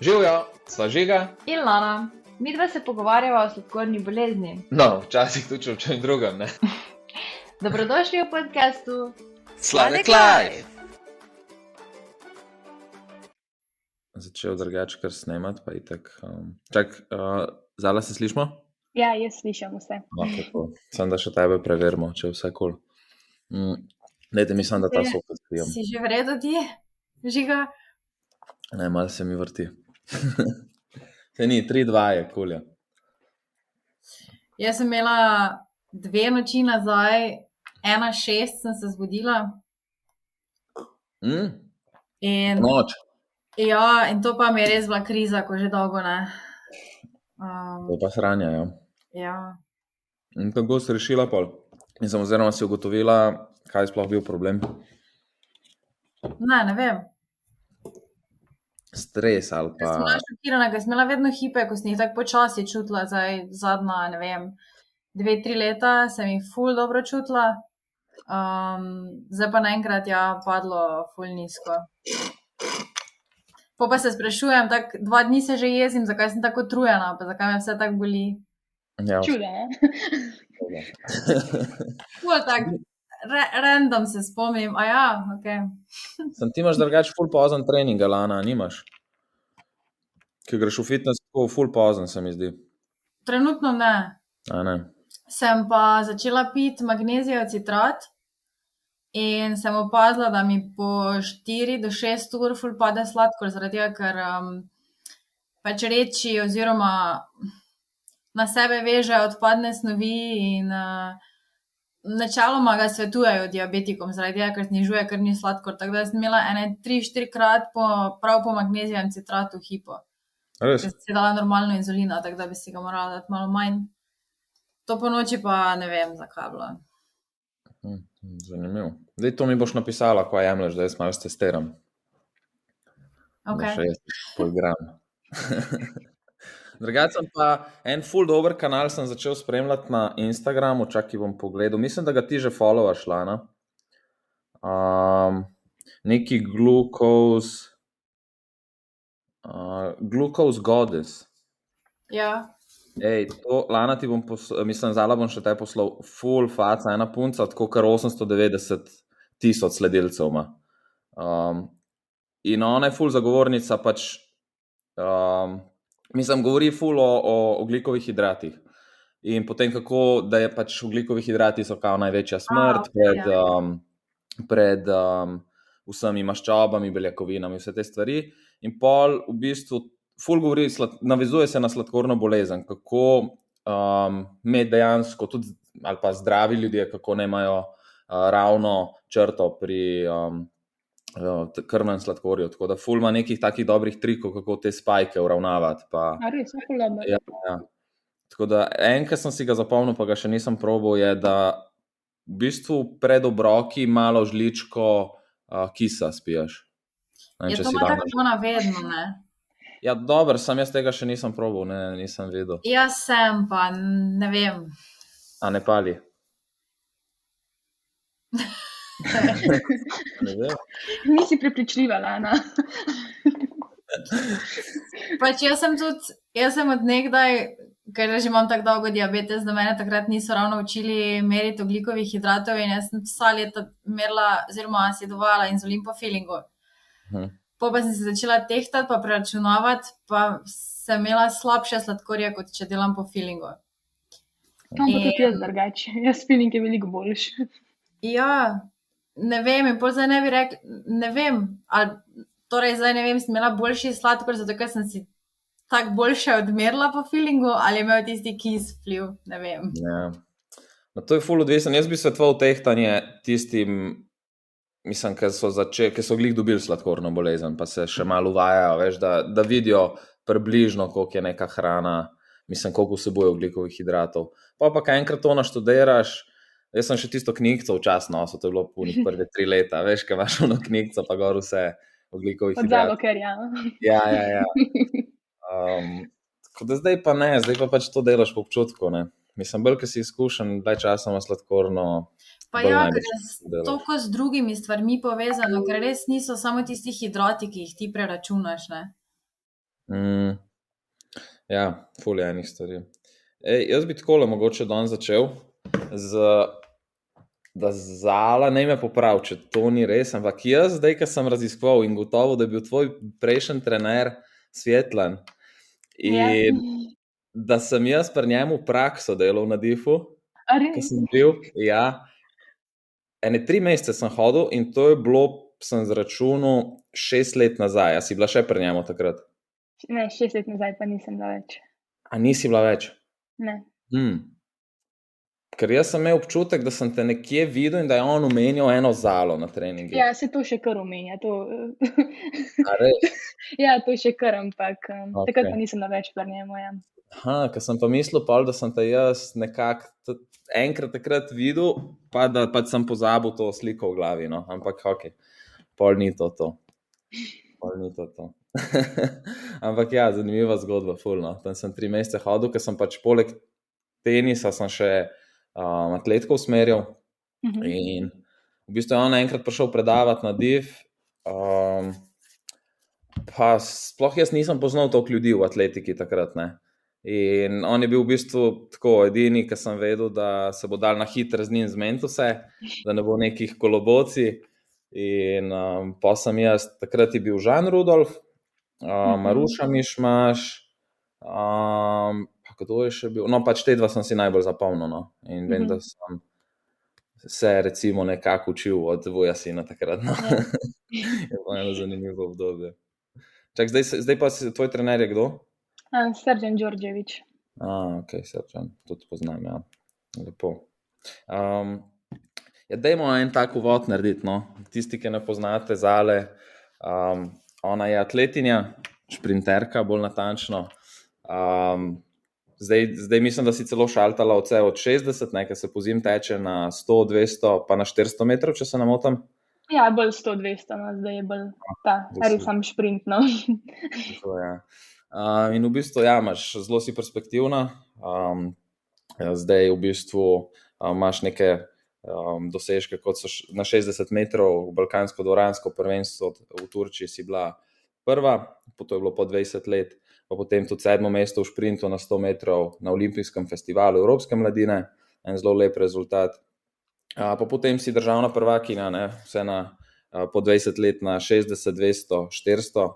Živijo, sva žiga. In Lana, mi dva se pogovarjava o sladkorni bolezni. No, včasih tudi o čem drugem. Ne? Dobrodošli v podkastu Sladek Life. Začel drugače, kar snemati, pa je tako. Um, čak, uh, zala se slišmo? Ja, jaz slišim vse. No, Sem da še tebe preverimo, če je vse kul. Cool. Mm, ne, mislim, da ta Ja. sopet spijem. Si že v redu, ti, žiga? Ne, malo se mi vrti. se ni, 3-2 je kulja. Jaz sem imela dve noči nazaj, ena šest sem se zbudila. Mm, In, noč, ja, in to pa mi je res bila kriza, ko že dolgo ne. Um, to pa sranja. Ja. ja. In tako si rešila pol. In sem oziroma si ugotovila, kaj je sploh bil problem. Ne, ne vem. Stres ali Jaz sem bila pa. šokirana, ker sem imela vedno hipe, ko sem jih tako počasi čutila, zdaj zadnja, ne vem, dve, tri leta sem jih ful dobro čutila, um, zdaj pa naenkrat je ja, padlo ful nizko. Po pa se sprašujem, tako dva dni se že jezim, zakaj sem tako utrujena, pa zakaj me vse tako boli. Ja, Čuda, ne? Ful tak, ra random se spomnim, a ja, ok. Sem ti imaš drugače full pozen trening, Lana, nimaš. Ki greš v fitness, tako full pozen, se mi zdi. Trenutno ne. A ne. Sem pa začela piti magnezijev citrat in sem opazila, da mi po 4 do 6 ur ful pade sladkor, zaradi tega, ker um, pač reči oziroma na sebe veže odpadne snovi in uh, načeloma ga svetujejo diabetikom, zaradi tega, ker znižuje krvni sladkor. Tako da sem imela ene 3-4 krat po, prav po magnezijevem citratu hipo. Res? Ker si dala normalno inzulina, tako da bi si ga morala dati malo manj. To po noči pa ne vem, zakaj je bilo. Hm, Zanimivo. Zdaj to mi boš napisala, ko jemliš, da jaz malo testiram. Da Okay. še jaz poigram. Drugače sem pa en full dober kanal sem začel spremljati na Instagramu, čakaj bom pogledal. Mislim, da ga ti že followaš, Lana. Um, neki glucose, uh, glucose goddess. Ja, Ej, to, Lana, ti bom, mislim, zala bom še te poslal, full faca, ena punca, tako kar 890 tisoč sledilcev ima. Um, in ona je full zagovornica, pač, um, mislim, govori full o, o oglikovih hidratih. In potem, kako da je pač oglikovi hidrati so kao največja smrt ok, pred, ja. um, pred um, vsemi maščobami, beljakovinami, vse te stvari. In pol v bistvu ful govori, slad, navezuje se na sladkorno bolezen, kako um, med dejansko, tudi ali pa zdravi ljudje, kako ne imajo uh, ravno črto pri um, krvnem sladkorju. Tako da ful ima nekih takih dobrih trikov, kako te spajke uravnavati. Pa, A res, lepo. Ja, ja. Tako da enkrat sem si ga zapomnil, pa ga še nisem probal, je, da v bistvu pred obroki malo žličko uh, kisa spiješ. Ne, je če to ima danes- tako navedno, ne? Ja, dobro, sem jaz tega še nisem probal, ne, nisem vedel. Jaz sem pa, ne vem. A ne pali. Nisi prepričljiva, Lana. Pač jaz sem tudi, jaz sem od nekdaj, ker že imam tako dolgo diabetes, da mene takrat niso ravno učili meriti oglikovih hidratov in jaz sem vsa leta merila, oziroma si dovala inzulin po filingu. Hm. Po pa sem se začela tehtati, pa preračunavati, pa sem imela slabše sladkorje, kot če delam po filingu. Kam pa tudi In- jaz drugače? Jaz feeling je veliko boljši. Ja, ne vem, in pol zdaj ne bi rekla, ne vem, ali torej zdaj ne vem, sem imela boljši sladkor, zato ker sem si tako boljše odmerila po filingu, ali je imel tisti kis vpliv, ne vem. Ja. No, to je full odvisen. Jaz bi svetoval tehtanje tistim, mislim, ki so, zače, ki so glih dobili sladkorno bolezen, pa se še malo uvajajo, veš, da, da vidijo približno, koliko je neka hrana, mislim, koliko vsebuje oglikovih hidratov. Pa pa, kaj enkrat to naštudiraš, jaz sem še tisto knjigico včasih nosil, to je bilo punih prve tri leta, veš, kaj imaš ono knjigico, pa gor vse oglikovih Od hidratov. zalo, ker ja. Ja, ja, ja. Um, tako da zdaj pa ne, zdaj pa pač to delaš po občutku. Ne. Mislim, bolj, ker si izkušen, daj časa ima sladkorno. Pa ja, delaš. toliko z drugimi stvarmi povezano, ker res niso samo tisti hidrati, ki jih ti preračunaš. Ne? Mm, ja, fulje enih stvari. Ej, jaz bi tako le mogoče danes začel z. Da zala ne me popravi, če to ni res. Ampak jaz, zdaj, ki sem raziskoval in gotovo, da je bil tvoj prejšnji trener svetlen in Ja. da sem jaz pri njemu prakso delal na Difu, ki sem bil. Ja, ene tri mesece sem hodil in to je bilo, sem zračunal, šest let nazaj. A si bila še pri njemu takrat? Ne, šest let nazaj pa nisem bila več. A nisi bila več? Ne. Hmm. Ker jaz sem imel občutek, da sem te nekje videl in da je on omenil eno zalo na treningu. Ja, se to še kar omenja. To, ja, to še kar, ampak um, okay. takrat pa nisem več pri njemu. Ja. Aha, ker sem pa mislil, pol, da sem te jaz nekako enkrat takrat videl, pa da pač sem pozabil to sliko v glavi. No. Ampak, ok, pol ni to. to. Pol ni to. to. Ampak ja, zanimiva zgodba, fulno. Tam sem tri mesece hodil, ker sem pač poleg tenisa sem še um, atletko usmerjal. Mhm. In v bistvu je on enkrat prišel predavati na DIV. Um, pa sploh jaz nisem poznal toliko ljudi v atletiki takrat. Ne. In on je bil v bistvu tako edini, ki sem vedel, da se bo dal na hitro z njim zmeniti vse, da ne bo nekih koloboci. In um, pa sem jaz, takrat je bil Žan Rudolf, um, Mhm. Maruša Mišmaš, um, kdo je še bil. No, pač te dva sem si najbolj zapomnil. No. In vem, Mhm. da sem se recimo nekako učil od Voja Sina takrat. No. Ja. je bilo eno zanimivo obdobje. Čak, zdaj, zdaj pa si tvoj trener je kdo? Srđan Đorđević. A, ok, srčan, tudi poznam, ja. Lepo. Um, ja, dajmo en tak uvod narediti, no. Tisti, ki ne poznate Zale, um, ona je atletinja, šprinterka, bolj natančno. Um, zdaj, zdaj mislim, da si celo šaltala od 60, nekaj se pozim teče na 100, 200, pa na 400 metrov, če se ne motim. Ja, bolj 100-200, no, zdaj je bolj ta, zdaj res si- sam šprint. No. Tako, ja. Uh, in v bistvu, ja, imaš zelo si perspektivna. Um, ja, zdaj v bistvu um, imaš neke um, dosežke, kot so na 60 metrov, Balkansko-Doransko prvenstvo v Turčiji si bila prva, po- to je bilo po 20 let, pa potem tudi sedmo mesto v šprintu na 100 metrov na Olimpijskem festivalu Evropske mladine, en zelo lep rezultat. Uh, pa potem si državna prvakinja, ne, vse na uh, po 20 let na 60, 200, 400.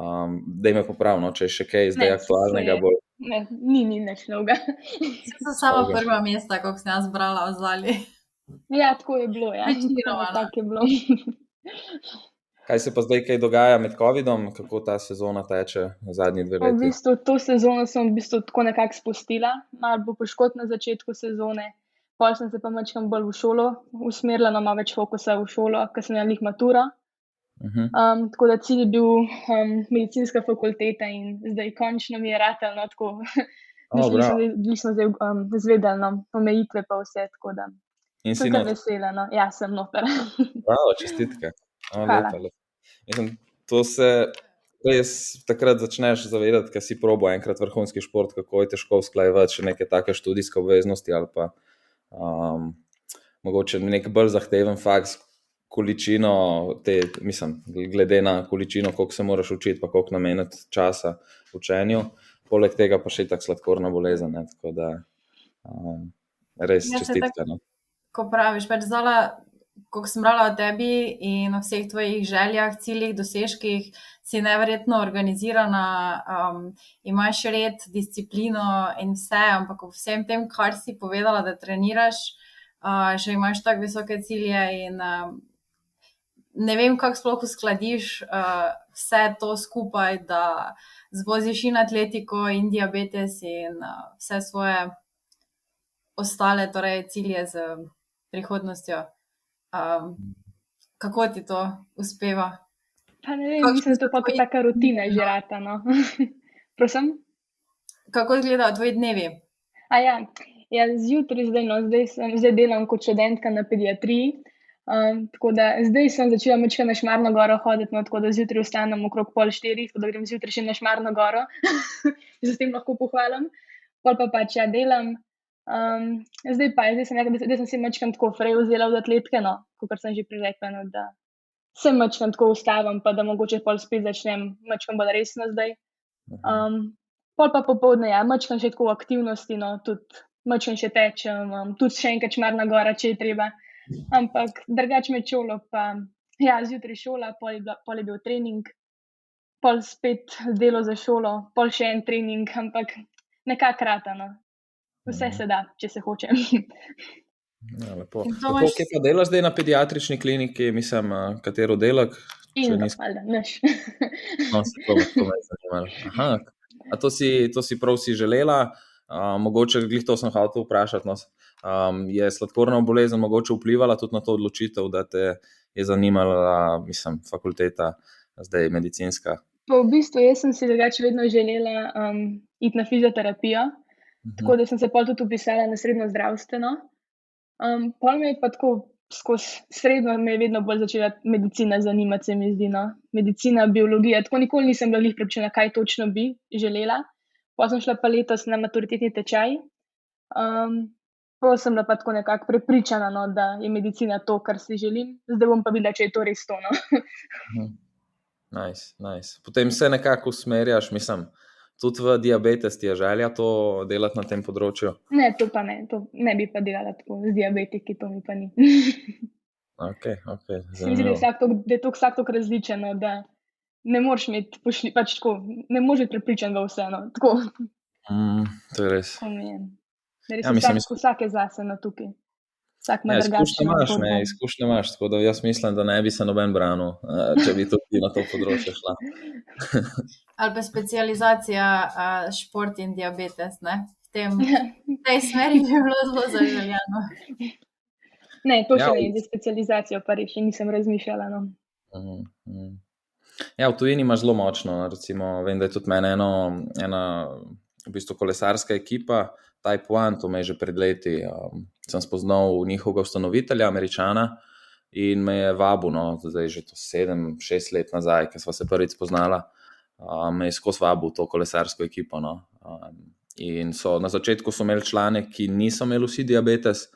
Um, da me popravno, če je še kaj zdaj Ne, aktualnega. Bolj. Ne, ni, ni nič novega. To so samo Dolga. prva mesta, kot sem jaz brala v Zali. Ja, tako je bilo. Ja. Večinoma, no. Tako je bilo. Kaj se pa zdaj kaj dogaja med COVID-om, kako ta sezona teče zadnji dve V leti? bistvu, to sezono sem v bistvu tako nekako spustila, malo bo poškodb na začetku sezone, pol sem se pa mačkam bolj v šolo usmerila, no malo več fokusa v šolo, ker sem imela jih matura. Uh -huh. Um, tako da cilj je bil um, medicinska fakulteta in zdaj končno mi je ratelj, no tako. O, Bili smo, zdaj- um, zvedeli, no, omejitve pa vse, tako da In si vesela, no, ja, sem noter. Bravo, čestitke. O, lepa, lepa. Mislim, to se res takrat začneš zavedati, ker si probo enkrat vrhunski šport, kako je težko usklajevati še neke take študijske obveznosti ali pa um, mogoče nek bolj zahteven faks. Količino, te, mislim, glede na količino, koliko se moraš učiti, pa koliko nameniti časa učenju, poleg tega pa še tako sladkorna bolezen. Ne, tako da um, res Ja, čestitke. No. Ko praviš, pač Zala, ko sem brala o tebi in o vseh tvojih željah, ciljih, dosežkih, si neverjetno organizirana, um, imaš red, disciplino in vse, ampak v vsem tem, kar si povedala, da treniraš, uh, še imaš tako visoke cilje in um, ne vem, kako sploh uskladiš uh, vse to skupaj, da zvoziš in atletiko, in diabetes, in uh, vse svoje ostale torej, cilje z prihodnostjo. Um, kako ti to uspeva? Pa ne vem, Kakšni mislim, da so to pa tvoji taka rutina že no? rata. No. Prosim? Kako izgledajo tvoji dnevi? A ja, ja zjutraj, zdaj, no, zdaj, sem, zdaj delam kot študentka na pediatriji. Um, tako da zdaj sem začela mečka na Šmarno goro hoditi, no, tako da zjutraj vstanem okrog pol štirih, tako da grem zjutraj še na Šmarno goro, s tem lahko pohvalim. Pol pa pač ja delam. Um, zdaj pa, zdaj sem rekla, da, da sem si mečkam tako frej vzela od atletke, no, kot sem že prej rekla, no, da se mečkam tako ustavim, pa da mogoče pol spet začnem mečkam bolj resno zdaj. Um, pol pa popoldne, ja, mačkam še tako aktivnosti, no, tudi mačkam še tečem, um, tudi še enkrat čmar na gora, če je treba. Ampak drugače me čolo, pa ja, zjutraj šola, pol je, bila, pol je bil trening, pol spet delo za šolo, pol še en trening, ampak nekako ratano. Vse Mhm. se da, če se hoče. Ja, lepo. Lepo, imaš- Kje pa delaš zdaj na pediatrični kliniki, mislim, katero delak? In nis- valjda, naš. No, se to, to me je zanimalo. Aha, a to si, to si prav si želela, a, mogoče glih to sem hotel vprašati. No, um, je sladkorna bolezen mogoče vplivala tudi na to odločitev, da te je zanimala, mislim, fakulteta, zdaj medicinska? Pa v bistvu jaz sem si drugače vedno želela um, iti na fizioterapijo, Mhm. tako da sem se pol tudi upisala na srednjo zdravstveno. Um, pol me je pa tako skozi srednjo, me je vedno bolj začela medicina zanimati, se mi zdi. No? Medicina, biologija, tako nikoli nisem bila njih prepričana, kaj točno bi želela. Pa sem šla pa letos na maturitetni tečaj. Um, pa sem bila pa tako nekako prepričana, no, da je medicina to, kar si želim. Zdaj bom pa videla, če je to res to. No? Nice, nice. Potem se nekako usmerjaš, mislim, tudi v diabetes ti je želja to delati na tem področju. Ne, to pa ne, to ne bi pa delala tako z diabetiki, to mi pa ni. Okay, okay, Se mi zdi, da je vsak tok- da je to vsak tok različen, no, da ne moreš imeti, pošli, pač tako, ne moreš biti prepričan v vse. No, tako, mm, to je res. Da res Ja, mislim, vsak, vsak je zase na tukaj. Vsak ima Ja, imaš, zgodbo. ne, izkušnje imaš, tako da jaz mislim, da ne bi se noben branil, če bi tudi na to področje šla. Ali pa specializacija uh, šport in diabetes. Ne? V, tem, v tej smeri bi bilo zelo zaželjeno. Ne, to Ja, še v- ne, za specializacijo pa res še nisem razmišljala. No. Mhm, mhm. Ja, v tujini imaš zelo močno. Recimo, vem, da je tudi meni eno, ena v bistvu kolesarska ekipa, Type One, to me je že pred leti. Um, sem spoznal njihovega ustanovitelja, američana, in me je vabil, no, zdaj že to sedem, šest let nazaj, ko smo se prvič spoznala, um, me je skozi vabil to kolesarsko ekipo. No. Um, in so, na začetku so imeli člane, ki niso imeli vsi diabetes,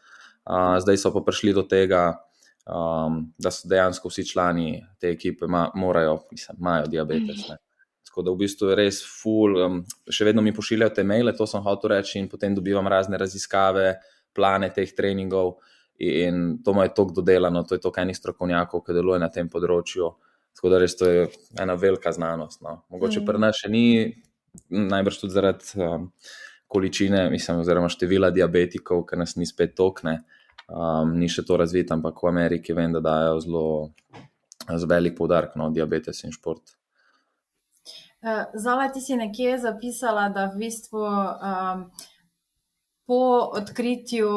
uh, zdaj so pa prišli do tega, um, da so dejansko vsi člani te ekipe ma, morajo, mislim, imajo diabetes. Ne. Tako da v bistvu je res full, um, še vedno mi pošiljajo te maile, to sem hotel reči, in potem dobivam razne raziskave, plane teh treningov. In to je tako dodelano, to je to enih strokovnjakov, ki delujejo na tem področju. Tako da res to je ena velika znanost. No. Mogoče Mm. pri nas še ni, najbrž tudi zaradi um, količine, mislim, oziroma števila diabetikov, ker nas ni spet tokne, um, ni še to razvito, ampak v Ameriki vem, da dajo zelo velik poudarek na no, diabetes in šport. Uh, Zala, ti si nekje zapisala, da v bistvu um, po odkritju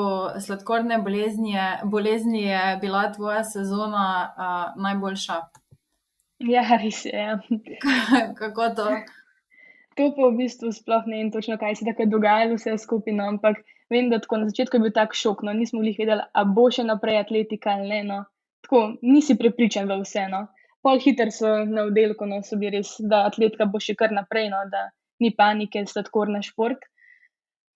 sladkorne bolezni je, bolezni je bila tvoja sezona uh, najboljša. Ja, res je. Ja. Kako to? To pa v bistvu sploh ne vem točno, kaj se takrat dogajalo, vse skupaj, no, ampak vem, da tako na začetku je bil tak šok, no, nismo bili vedeli, a bo še naprej atletika ali ne. No. Tako nisi prepričan v vse. No. Pol hiter so na oddelku, no, so bili res, da atletika bo še kar naprej, no, da ni panike, sladkor na šport.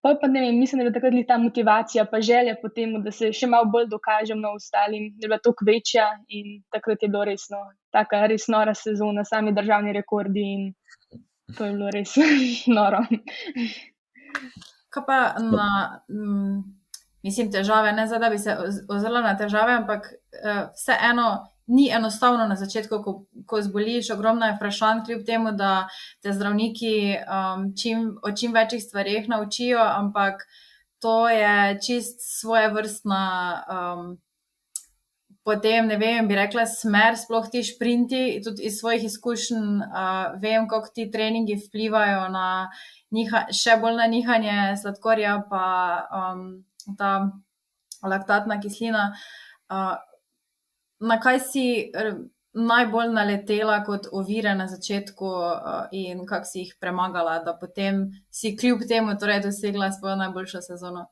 Pa, pa ne vem, mislim, da je bila takrat ta motivacija, pa želja po tem, da se še malo bolj dokažem na ostalim, da je bila toliko večja in takrat je bilo resno, taka res nora sezona, sami državni rekordi in to je bilo res noro. Kaj pa na, mm, mislim, težave, ne zdaj, da bi se oz- ozrla na težave, ampak uh, vseeno ni enostavno na začetku, ko, ko zboliš, ogromno je vprašanj, kljub temu, da te zdravniki um, čim, o čim večjih stvarih naučijo, ampak to je čist svoje vrstna. Um, Potem, ne vem, bi rekla, smer, sploh ti šprinti, tudi iz svojih izkušenj, uh, vem, kako ti treningi vplivajo na niha, še bolj na nihanje sladkorja, pa um, ta laktatna kislina. Uh, na kaj si najbolj naletela kot ovire na začetku uh, in kako si jih premagala, da potem si kljub temu torej dosegla svojo najboljšo sezono?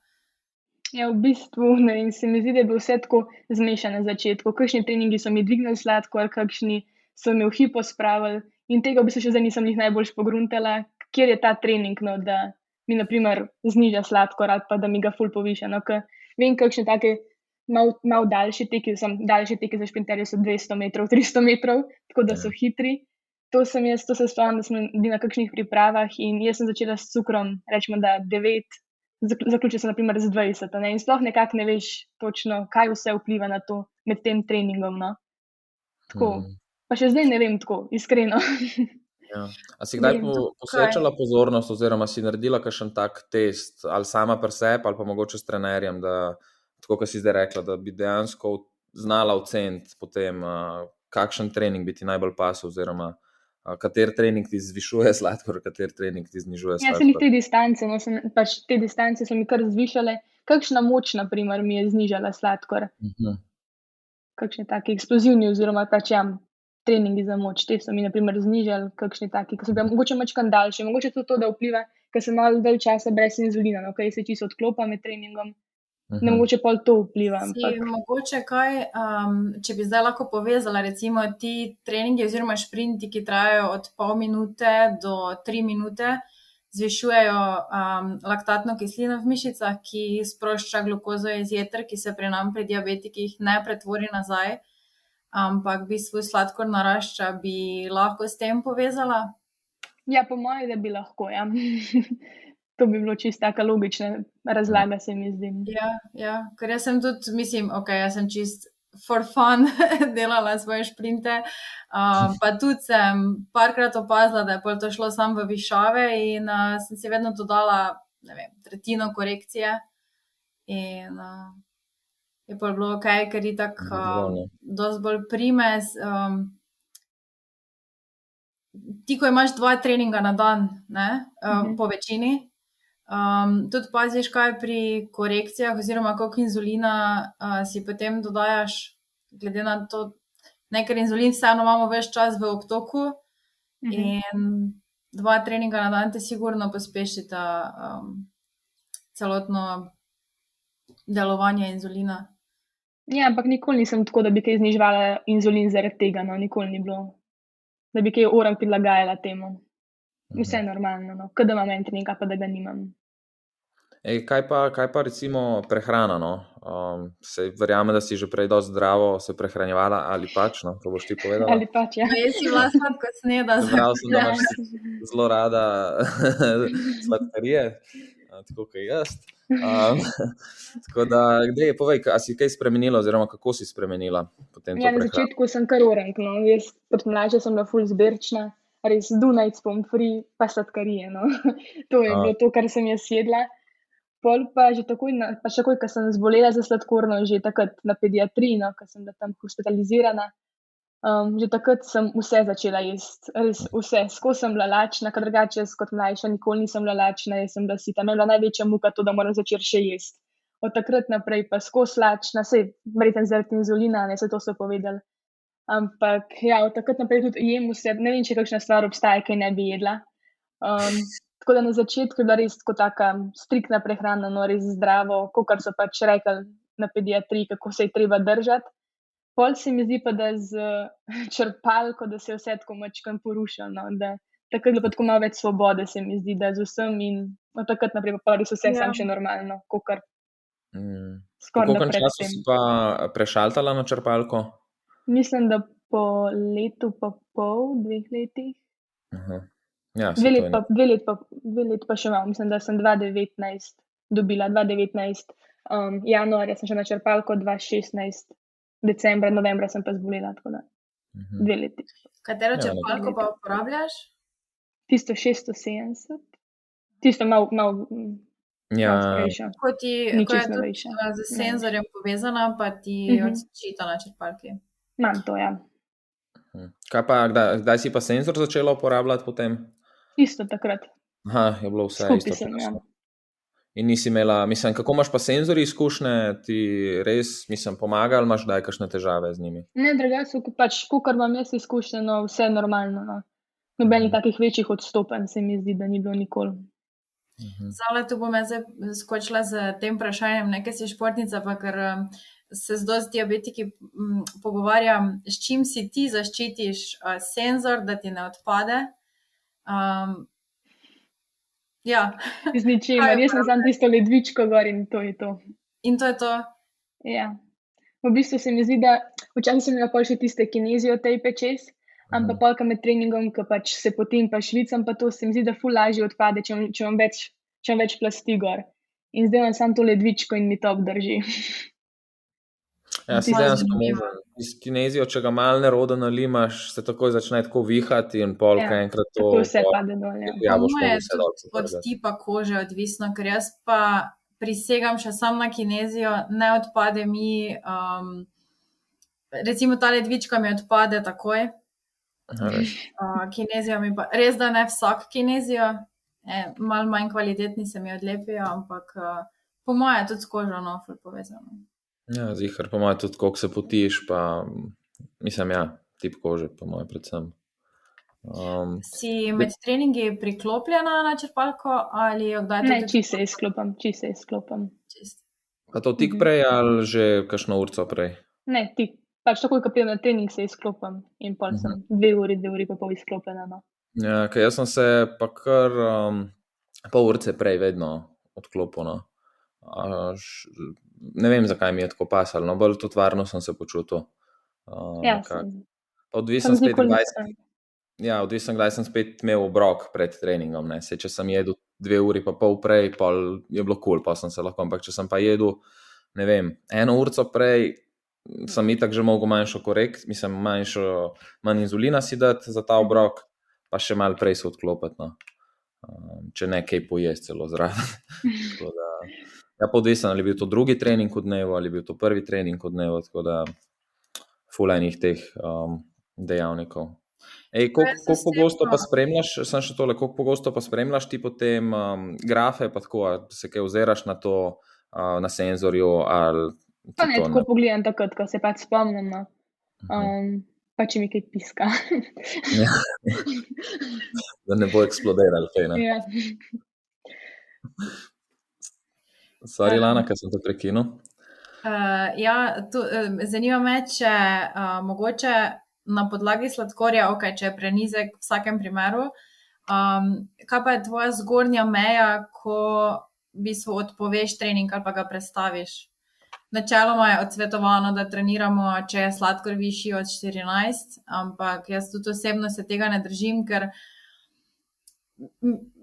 Ja, v bistvu ne vem, se mi zdi, da je bilo vse tako zmešano na začetku. Kakšni treningi so mi dvignili sladkor, kakšni so me v hipo spravili in tega v bistvu še zdaj nisem jih najbolj pogruntala, kjer je ta trening, no, da mi naprimer zniža sladkor ali pa da mi ga ful poviša. No, vem, kakšne take mal, mal daljše teke, sem daljše teke za šprinterje so 200 metrov, 300 metrov, tako da so hitri. to sem jaz, to se spomnim, da smo bili na kakšnih pripravah in jaz sem začela s cukrom, rečemo, da 9, zaključila sem naprimer z 20. Ne? In sploh nekako ne veš točno, kaj vse vpliva na to med tem treningom. No? Tako. Mm. Pa še zdaj ne vem tako, iskreno. Ja. A si kdaj po, posvečala pozornost, oziroma si naredila kakšen tak test, ali sama pri sebi, ali pa mogoče s trenerjem, da, tako kot si zdaj rekla, da bi dejansko znala oceniti, potem, kakšen trening bi ti najbolj pasel, oziroma kater trening ti zvišuje sladkor, kater trening ti znižuje sladkor. Ja, sem jih te distance, no, sem, pač te distance so mi kar zvišale. Kakšna moč, na primer, mi je znižala sladkor? Uh mhm. -huh. Kakšni taki eksplozivni, oziroma pač jam treningi za moč, te so mi, na primer, znižali, kakšni taki, ki so bili mogoče mačkan daljši, mogoče tudi to, da vpliva, ker sem malo dalj časa brez inzulina, no, ker se čisto odklopa med treningom. Uhum. Ne mogoče pa to vpliva. Si, mogoče kaj, um, če bi zdaj lahko povezala, recimo ti treningi oziroma šprinti, ki trajajo od pol minute do tri minute, zvišujejo um, laktatno kislino v mišicah, ki sprošča glukozo iz jeter, ki se pri nam pri diabetikih ne pretvori nazaj ampak v bistvu sladkor narašča, bi lahko s tem povezala? Ja, po mojem, da bi lahko. Ja. to bi bilo čisto tako logična razlaga, se mi zdi. Ja, ja. ker jaz sem tudi, mislim, ok, jaz sem čist. For fun, delala svoje šprinte. Uh, pa tudi sem parkrat opazila, da je to šlo samo v višave, in uh, sem si vedno dodala vem, tretjino korekcije. In, uh, je pa bilo ok, ker je tako um, bolj primes. Um, ti, ko imaš dva treninga na dan, ne, um, mhm. po večini, um, tudi paziš, kaj pri korekcijah, oziroma koliko inzulina uh, si potem dodajaš, glede na to, ne, ker inzulin vseeno imamo več čas v obtoku. Mhm. In dva treninga na dan te sigurno pospešita um, celotno delovanje inzulina. Ja, ampak nikoli nisem tako, da bi kaj znižvala inzulin zaradi tega. No, nikoli ni bilo, da bi kaj uram prilagajala temu. Vse je mhm. normalno, no. kaj da imam en trening, pa da ga nimam. Ej, kaj, pa, kaj pa recimo prehrana? No? Um, se verjame, da si že prej dosti zdravo se prehranjevala ali pač, no? to boš ti povedala. Ali pač, ja. Jaz si vlastno kot sneda. Zdravo sem, da imaš zelo rada sladkarije, tako kot jaz. Um, tako da, kde je, povej, ali si kaj spremenila, oziroma kako si spremenila? Ja, na začetku sem kar uren, no. jaz kot mlajša sem bila full zbirčna, res Dunaj, spom free, pa sladkarije. No. to je A. bilo to, kar sem jaz jedla. Pol pa že takoj, pa še takoj, ko sem zbolela za sladkorno, že takrat na pediatriji, no, ko sem bila tam hospitalizirana. Um, že takrat sem vse začela jesti, res vse.Sko sem bila lačna, kar drugače kot mlajša, nikoli nisem bila lačna, jaz sem bila sita. Meni je bila največja muka to, da moram začeti še jesti. Od takrat naprej pa sko slačna, se verjetno zaradi inzulina, ne se to so povedali. Ampak ja, od takrat naprej tudi jem vse, ne vem, če kakšna stvar obstaja, kaj ne bi jedla. Um, tako da na začetku je bila res tako taka striktna prehrana, no res zdravo, kot so pač rekli na pediatriji, kako se je treba držati. Pol se mi zdi pa, da z črpalko, da se je vse tako mačkam porušilo. No? Takrat je tako malo več svobode, se mi zdi, da z vsem in od takrat naprej pa res vse ja. sam še normalno. Kokar, mm. Koliko časa si pa prešaltala na črpalko? Mislim, da po letu, pa pol, dveh letih. Ja, dve, let pa, dve, let pa, dve let pa še imam, mislim, da sem 2019 dobila, 2019, um, januarja sem še na črpalko, 2016 decembra, novembra sem pa zbolela, tako da mhm. dve leti. Katero ja, črpalko pa uporabljaš? Tisto 670, tisto malo. Mal, Ja, kot ti je z senzorjem ja. povezana, pa ti uh -huh. odčita na črpalki. Imam to, ja. Mhm. Kaj pa, kdaj, kdaj si pa senzor začela uporabljati potem? Isto takrat. Aha, je bilo vse Skupaj isto. Sem, ja. In nisi imela, mislim, kako imaš pa senzori izkušnje, ti res, mislim, pomagali, imaš daj kakšne težave z njimi? Ne, drugače, pač, kar imam jaz izkušnje, no, vse je normalno. No. Nobenih mm. takih večjih odstopanj se mi zdi, da ni bilo nikoli. Mhm. Zale, tu bom jaz skočila z tem vprašanjem, nekaj si športnica, pa ker um, se z dosti diabetiki m, pogovarjam, s čim si ti zaščitiš uh, senzor, da ti ne odpade. Um, Ja. Z ničimer, jaz sem samo tisto ledvičko gor in to je to. In to je to. Ja. V bistvu se mi zdi, da včasih sem imela še tiste kinezijo tej pečes, Ampak Mhm. polka med treningom, ki pač se potem pa švicam, pa to se mi zdi, da ful lažje odpade, če, imam- več, če več plasti gor. In zdaj imam samo to ledvičko in mi to obdrži. Ja, si dejansko možen. Iz kinezijo, če ga malo nerodo nalimaš, se takoj začne tako vihati in polka Ja, enkrat to. Vse pol- pade dol. Ja. Ja, boš moje je vse dol od tipa kože odvisno, ker jaz pa prisegam še sam na kinezijo, ne odpade mi. Um, recimo ta ledvička mi odpade takoj, Aha, uh, kinezijo mi pa res, da ne vsak kinezijo, e, malo manj kvalitetni se mi odlepijo, ampak uh, po mojem je tudi s kožo no, ful povezano. Ja, zihar, po mojem, tudi koliko se potiš, pa mislim, ja, tip kože, po mojem, predvsem. Um, Si med treningi priklopljena na črpalko ali jo kdaj Ne, tudi čisto se izklopim, čisto se izklopim. Pa to tik Mhm. prej ali že kakšno urco prej? Ne, ti, pač takoj, ko pridem na trening, se izklopim in pol sem dve uri, dve uri pa pol izklopljena. No. Ja, ker jaz sem se pa kar um, pol urce prej vedno odklopil. No. Š, ne vem, zakaj mi je tako pasalo, no, bolj tudi varno sem se počutil. Uh, Ja, sem, Odvisen sem spet, kdaj, nisem. ja, odvisen, kdaj sem spet imel obrok pred treningom. Ne. Se, če sem jedel dve uri, pa pol prej, pol je bilo kul, cool, pa sem se lahko. Ampak če sem pa jedel, ne vem, eno urco prej, sem itak že mogel manjšo korekt, mislim, manjšo, manj inzulina si dati za ta obrok, pa še malo prej se odklopiti. No. Um, če ne, kaj pojesti celo zraven. Da, ja, pa odvisen, ali je bil to drugi trening v dnevu, ali je bil to prvi trening v dnevu, tako da fulajnih teh um, dejavnikov. Ej, koliko pogosto pa spremljaš, sem še tole, koliko pogosto pa spremljaš ti potem um, grafe, pa tako, se kaj ozeraš na to, uh, na senzorju ali Pa ne, to tako pogledam takrat, ko se pač spomnim. No. Mhm. Um, pa če mi kaj piska. Ja. da ne bo eksplodiral, kaj ne. ja. Sorry, Lana, ker sem te prekinil. Uh, ja, tu, uh, zanima me, če uh, mogoče na podlagi sladkorja, ok, če je prenizek v vsakem primeru, um, kaj pa je tvoja zgornja meja, ko v bistvu odpoveš trening ali pa ga prestaviš? Načeloma je odsvetovano, da treniramo, če je sladkor višji od 14, ampak jaz tudi osebno se tega ne držim, ker m-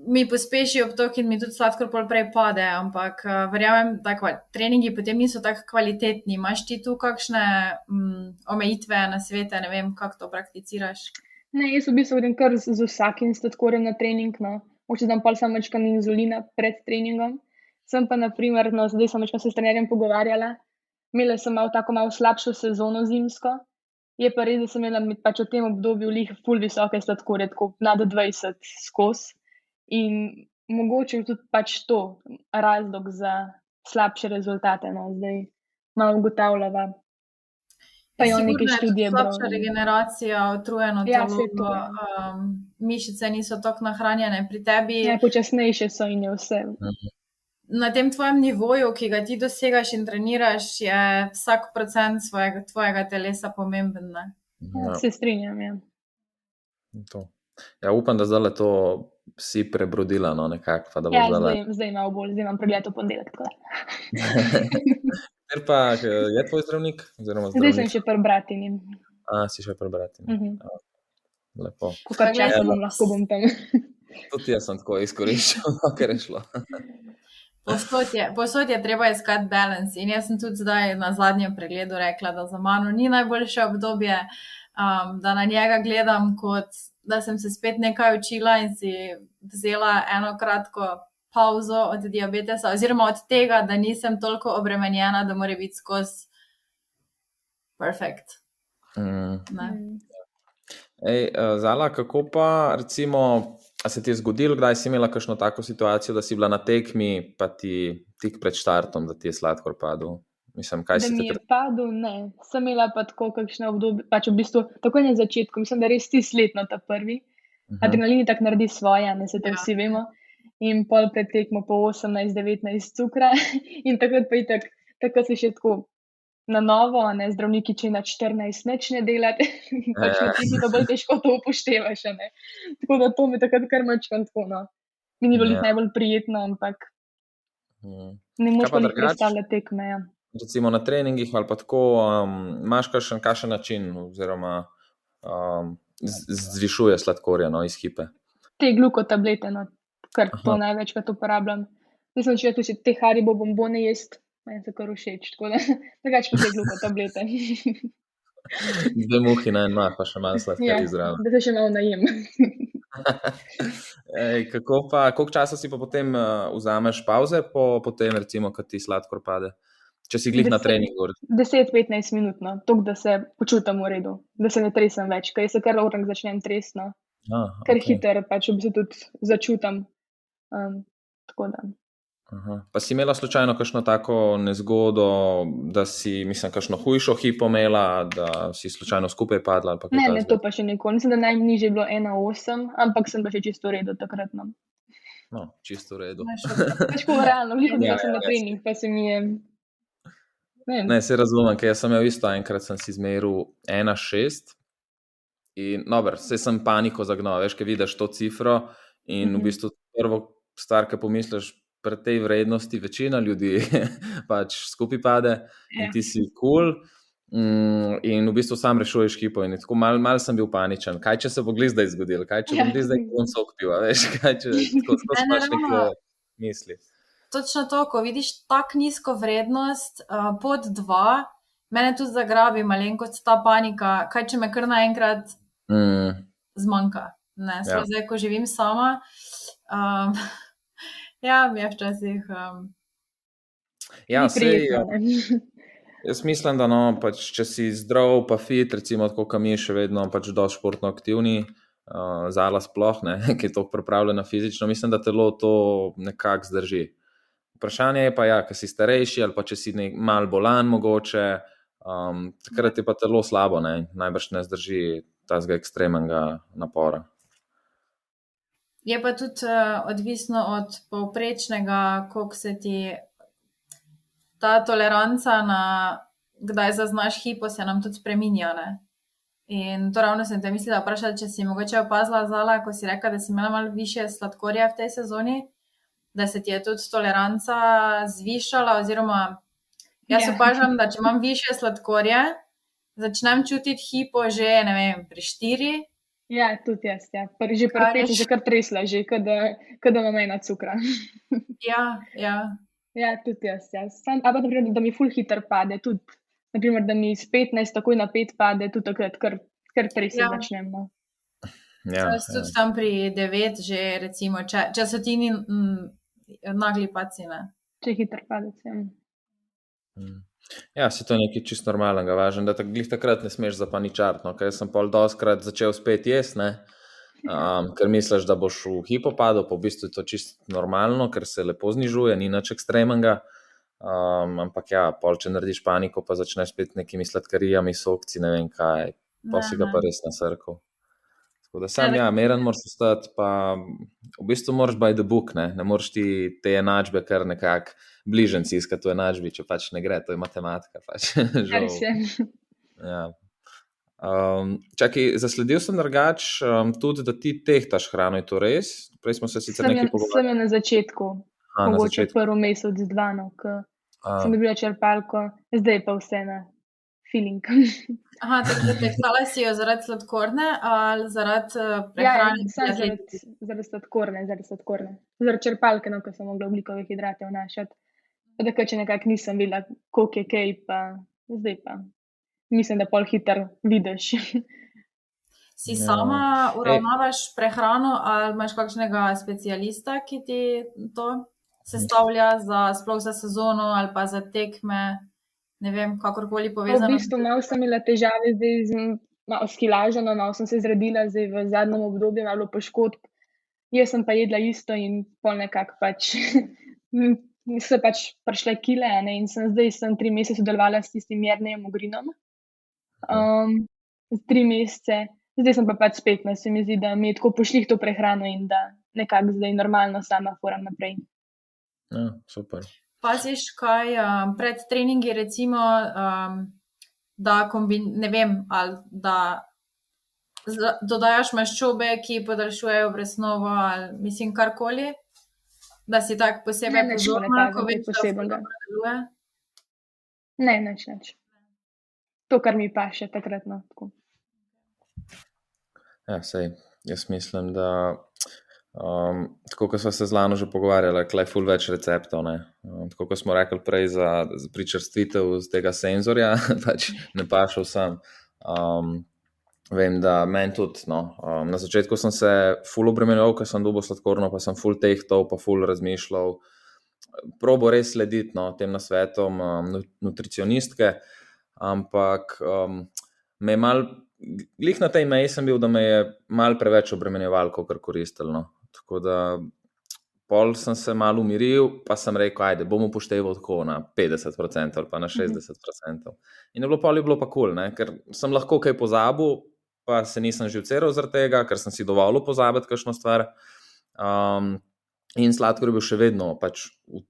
mi pospeši obtok in mi tudi sladkor pol prej pade, ampak uh, verjamem, da treningi potem niso tako kvalitetni. Imaš ti tu kakšne um, omejitve na svete, ne vem, kako to prakticiraš? Ne, jaz v bistvu grem kar z, z vsakim sladkorjem na trening. No. Moče dam pol samo večkrat inzulina pred treningom. Sem pa, na primer, no, zdaj sem večkrat se s trenerjem pogovarjala. Imela sem malo tako malo slabšo sezono zimsko. Je pa res, da sem imela pač v tem obdobju lih ful visoke sladkorje, tako nad 20 skozi. In mogoče je tudi pač to razlog za slabše rezultate. No. Zdaj malo ugotavljava. Pa je Sigurno je tudi študije. Slabša regeneracija, utrujeno Ja, telo, ja. um, mišice niso tako nahranjene pri tebi. Ja, počasnejše so in je vse. Na tem tvojem nivoju, ki ga ti dosegaš in treniraš, je vsak procent svojega, tvojega telesa pomemben. Ne? Ja, Se strinjam. Ja. to. ja, upam, da zdaj to si prebrodila, no, nekako, pa da bo Ja, zdaj. zdaj, zdaj malo bolj, zdaj imam pregled v ponedeljek. Ker pa eh, je tvoj zdravnik? Oziroma Zdaj sem zdravnik? še pri bratinim. A, si še prebrati. Uh -huh. Lepo. Ko kar Ja, časa ja. bom lahko bom tam. Tudi jaz sem tako izkoriščal, no, ker je šlo. Posod je, posod je treba iskati balans. In jaz sem tudi zdaj na zadnjem pregledu rekla, da za mano ni najboljše obdobje, um, da na njega gledam, kot da sem se spet nekaj učila in si vzela eno kratko pauzo od diabetesa, oziroma od tega, da nisem toliko obremenjena, da mora biti skozi perfekt. Mm. Ne? Ej, eh, Zala, kako pa recimo, a se ti je zgodilo, kdaj si imela kakšno tako situacijo, da si bila na tekmi, pa ti tik pred štartom, da ti je sladkor padel? Mislim, kaj Da mi je padel, ne. Sem imela pa tako kakšne obdobje, pač v bistvu takoj na začetku, mislim, da res ti sletno ta prvi. Mhm. Adrenalin tak naredi svoje, ne se to Ja. vsi vemo. In pol pred tekmo po 18-19 cukra in takrat pa je tako, takrat si še tako na novo, a ne zdravniki, če na 14 neč ne delate, pač Ja. na tekmi pa bolj težko to upoštevaš, ne. Tako da to mi takrat kar mačkam tako, no. Mi ni bilo Ja. ja. najbolj prijetno, ampak Mm. ne moreš pa jih drugače? predstavljati tekme. Ja. Recimo na treningih ali pa tako, um, imaš kakšen, kakšen način, oziroma um, zvišuje sladkorja no, iz hipe. Te glukotablete, no, kar Aha. to največkrat uporabljam. Mislim, če tudi te haribo bombone jest, meni se kar všeč, tako da drugače pa te glukotablete. Dve muhi na en mah, pa še malo sladkorja ja, izraven. Da se še malo najem. Ej, kako pa, koliko časa si pa potem uh, vzameš pauze, po, potem recimo, kad ti sladkor pade? Če si glih 10, na treningu. 10-15 minut, no, tako da se počutim v redu, da se ne tresem več, ker se kar urang začnem tresno. Ah, ker okay. hiter pač v bistvu tudi začutim. Um, Aha. Pa si imela slučajno kakšno tako nezgodo, da si, mislim, kakšno hujšo hipo imela, da si slučajno skupaj padla? Ne, ne, to pa še nikoli. Mislim, da najnižje je bilo 1,8, ampak sem pa še čisto v redu takrat. No, no čisto v redu. Pač ko realno, gledam, da sem na trening, pa se mi je. Ne, ne se razumem, ker sem imel isto, enkrat sem si izmeril 1,6 in dobro, se sem paniko zagnal, veš, ker vidiš to cifro in mm -hmm. v mhm. bistvu prvo stvar, ki pomisliš, pri tej vrednosti večina ljudi pač skupaj pade in ja. ti si kul. Cool. Mm, in v bistvu sam rešuješ hipo. Tako mal, mal sem bil paničen. Kaj če se bo gli zdaj zgodil, kaj če bom zdaj konc okpil, veš, kaj če tako sploh neke misli. Točno to, ko vidiš tako nizko vrednost uh, pod dva, mene tudi zagrabi malenkost ta panika, kaj če me kar naenkrat mm. zmanjka. Ne, ja. zdaj, ko živim sama. Um, Ja, mi je včasih. Um, ja, sej, ja. Jaz mislim, da no, pač, če si zdrav, pa fit, recimo, kot mi, še vedno pač dosti športno aktivni, uh, zala sploh, ne, ki je to pripravljeno fizično, mislim, da telo to nekako zdrži. Vprašanje je pa, ja, ker si starejši ali pa če si mal bolan, mogoče, um, takrat je pa telo slabo, ne, najbrž ne zdrži tazga ekstremnega napora. Je pa tudi uh, odvisno od povprečnega, koliko se ti ta toleranca na kdaj zaznaš hipo, se nam tudi spremenja. In to ravno sem te mislila vprašati, če si mogoče opazila zala, ko si rekla, da si imela malo više sladkorja v tej sezoni, da se ti je tudi toleranca zvišala, oziroma jaz yeah. Ja. opažam, da če imam više sladkorja, začnem čutiti hipo že, ne vem, pri štiri. Ja, tudi jaz. Ja. Že prej sem že kar tresla, že kada imam ena cukra. ja, ja. ja, tudi jaz. Ja. Sam, pa, naprimer, da mi ful hiter pade, tudi naprimer, da mi iz 15 takoj na 5 pade, tudi takrat, kar, kar tresla ja. začnem. No. Ja, jaz tudi ja. tam pri 9, že recimo, če, če so ti ni nagli pacine. Če hiter pade, ja. Mm. Ja, se to je nekaj čist normalnega, važno, da tak, takrat ne smeš zapaničarti. No, ker sem pol doskrat začel spet jesti, um, ker misliš, da boš v hipopadu, pa v bistvu je to čist normalno, ker se lepo znižuje, ni nič ekstremnega. Um, ampak ja, pol, če narediš paniko, pa začneš spet nekimi sladkarijami, sokci, ne vem kaj, pa si ga pa res na srku. Tako da sam, ja, meren moraš ostati, pa v bistvu moraš by the book, ne, ne moreš ti te enačbe kar nekako bližnjici iskati v enačbi, če pač ne gre, to je matematika. Pač. ja. um, čakaj, zasledil sem drugač um, tudi, da ti tehtaš hrano, je to res? Prej smo se sicer nekaj pogovarjali. Sem na začetku, A, mogoče na prvi mesec, dva, no, ko sem dobila črpalko, zdaj pa vse na feeling. Aha, tako da tehtala si jo zaradi sladkorne ali zaradi prehrane? Ja, zaradi, zaradi sladkorne, zaradi sladkorne. Zaradi črpalke, no, ko sem mogla ugljikove hidrate vnašati. Tako da, če nekako nisem bila, koliko je kaj, pa zdaj pa. Mislim, da pol hiter vidiš. Si ja. sama uravnavaš prehrano ali imaš kakšnega specialista, ki ti to sestavlja za sploh za sezono ali pa za tekme? Ne vem, kakorkoli povezano. V bistvu malo sem imela težave zdaj z malo skilaženo, malo sem se zredila zdaj v zadnjem obdobju, malo poškodb. Jaz sem pa jedla isto in pol nekako pač. So pač prišle kile, ne? in sem zdaj sem tri mesece sodelovala s tistim Jrnejem Ogrinom. Um, tri mesece, zdaj sem pa pač spet, ne se mi zdi, da mi je tako pošlih to prehrano in da nekako zdaj normalno sama foram naprej. Ja, super paziš, kaj um, pred treningi, recimo, um, da, kombin, vem, da dodajaš maščobe, ki podaljšujejo presnovo, ali mislim, karkoli, da si tako posebej pozoren, kako več posebnega deluje. Ne, neč, neč. To, kar mi pa še takrat. No, Ja, sej, jaz mislim, da um, tako kot smo se z Lano že pogovarjali, je ful več receptov. Um, tako kot smo rekli prej za, za pričrstitev z tega senzorja, pač ne pašal sem. Um, vem, da meni tudi. No, um, na začetku sem se ful obremenil, ker sem dobil sladkorno, pa sem ful tehtov, pa ful razmišljal. Probo res slediti no, tem nasvetom um, nutricionistke, ampak um, me je mal glih na tej meji sem bil, da me je mal preveč obremenjeval, kot kar koristilno. Tako da pol sem se malo umiril, pa sem rekel, ajde, bom upošteval tako na 50% ali pa na 60%. In je bilo pol je bilo pa kul, cool, ker sem lahko kaj pozabil, pa se nisem že vceral zaradi tega, ker sem si dovolil pozabiti kakšno stvar. Um, in sladkor je bil še vedno pač v,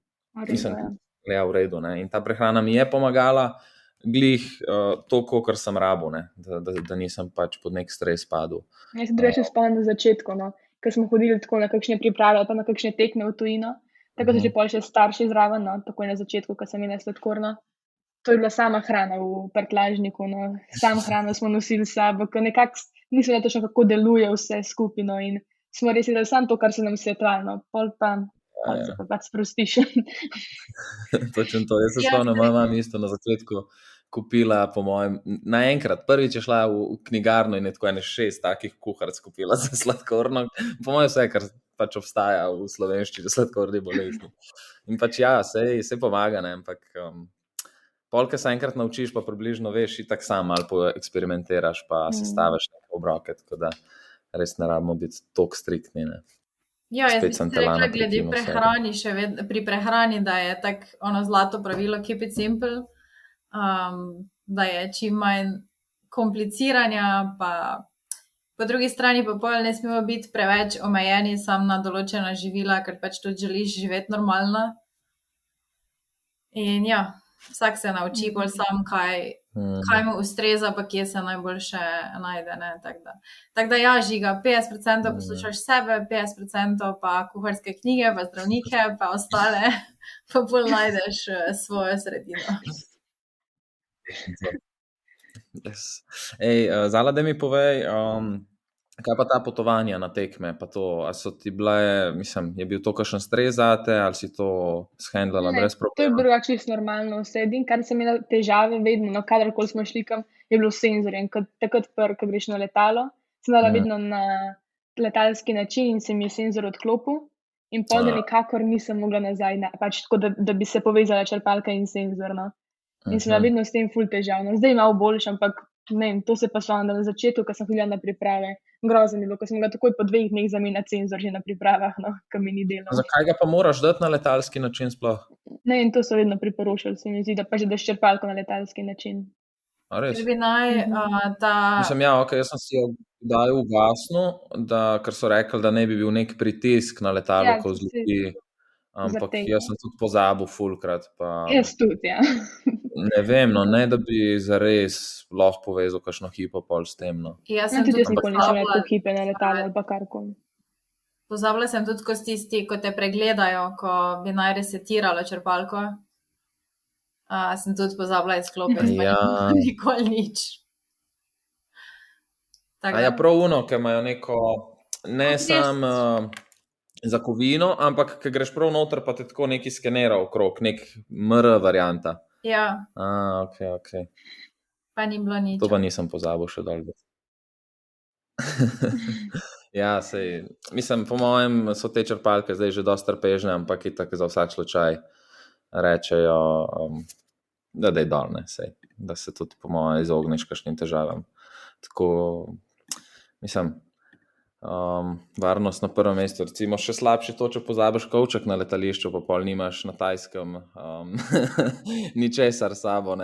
mislim, ja, v redu. Ne? In ta prehrana mi je pomagala glih uh, to, kar sem rabo, da, da, da nisem pač pod nek stres padel. Jaz se drugače spomnim na začetku, no, ko smo hodili tako na kakšne priprave, pa na kakšne tekme v tujino. Tako da so že pol še starši zraven, no, tako je na začetku, ko sem imel sladkorno. To je bila sama hrana v prtlažniku, no. sam hrano smo nosili s sabo, ker nekako nismo vedeli točno, kako deluje vse skupino in smo res videli samo to, kar se nam svetovalo, no. pol pa. Ja, ja. Pa pač sprostiš. Točno to. Jaz se ja, spomnim, moja mama isto na začetku kupila, po mojem, naenkrat. Prvič je šla v, knjigarno in je tako ene šest takih kuharic kupila za sladkorno. Po mojem, vse, kar pač obstaja v slovenščini, sladkorni bolezni. In pač ja, vse pomaga, ne? ampak. Um, Polka se enkrat naučiš, pa približno veš, in tako sam ali poeksperimentiraš, pa mm. se staviš na obroke. Tako da res ne rabimo biti tako striktni. Ne. Ja, jaz sem rekla, glede prehrani, še vedno pri prehrani, da je tako ono zlato pravilo, keep it simple um, da je čim manj kompliciranja, pa po drugi strani pa pol ne smemo biti preveč omejeni samo na določena živila, ker pač tudi želiš živeti normalno. In ja, vsak se nauči bolj sam, kaj, mm. kaj mu ustreza, pa kje se najboljše najde. Tako da. Tak da, ja, žiga, 50% mm. poslušaš sebe, 50% pa kuharske knjige, pa zdravnike, pa ostale, pa bolj najdeš eh, svojo sredino. Yes. Ej, uh, Zala, da mi povej, um, kaj pa ta potovanja na tekme? So ti bile, mislim, je bil to kakšen stres za te ali si to shendlala brez problema? To je bilo čisto normalno. Vse, kar sem imela težave, vedno, no, kadarkoli smo šli kam, je bilo senzorjem. Takrat, ko greš na letalo, sem dala mm. vedno na letalski način in se mi je senzor odklopil. In pa da nikakor nisem mogla nazaj, na, pač tako, da, da bi se povezala črpalka in senzor. No. In sem vedno s tem ful težav. No, zdaj imam boljši, ampak ne, to se pa šlo na začetku, ko sem hodila na priprave. Grozno je bilo, ko sem ga takoj po dveh dneh zamenjala cenzor že na pripravah, no, kam mi ni delo. Zakaj ga pa moraš dati na letalski način sploh? Ne, in to so vedno priporočali, se mi zdi, da pa že daš črpalko na letalski način. Bi naj uh, ta. Mislim, ja, okay, jaz sem si jo dal v gasno, ker so rekli, da ne bi bil nek pritisk na letalo, ja, ko zleti. Ampak jaz sem tudi pozabil, fulkrat. Pa... Jaz tudi, ja. ne vem, no, ne da bi zares lahko povezal kakšno hipo pol s tem. No. Jaz sem tudi nikoli ne želel tako hipe na letalo ali pa karkoli. Pozabila sem tudi, ko tisti, ko te pregledajo, ko bi naj resetirala črpalko. Uh, sem tudi pozabila izklopiti, ja. nikoli nič. Ja, prav uno, ki imajo neko, ne samo. Uh, za kovino, ampak ki greš prav noter, pa te tako neki skenira okrog, nek MR varianta. Ja. A, ok, ok. Pa ni bilo nič. To pa nisem pozabil še dolgo. ja, sej, mislim, po mojem, so te črpalke zdaj že dosta trpežne, ampak je tako za vsak slučaj rečejo, um, da je dolne, sej, da se tudi, po mojem, izogneš kakšnim težavam. Tako, mislim, um, varnost na prvem mestu. Recimo, še slabše to, če pozabiš kavček na letališču, pa pol nimaš na tajskem, um, ničesar sabo.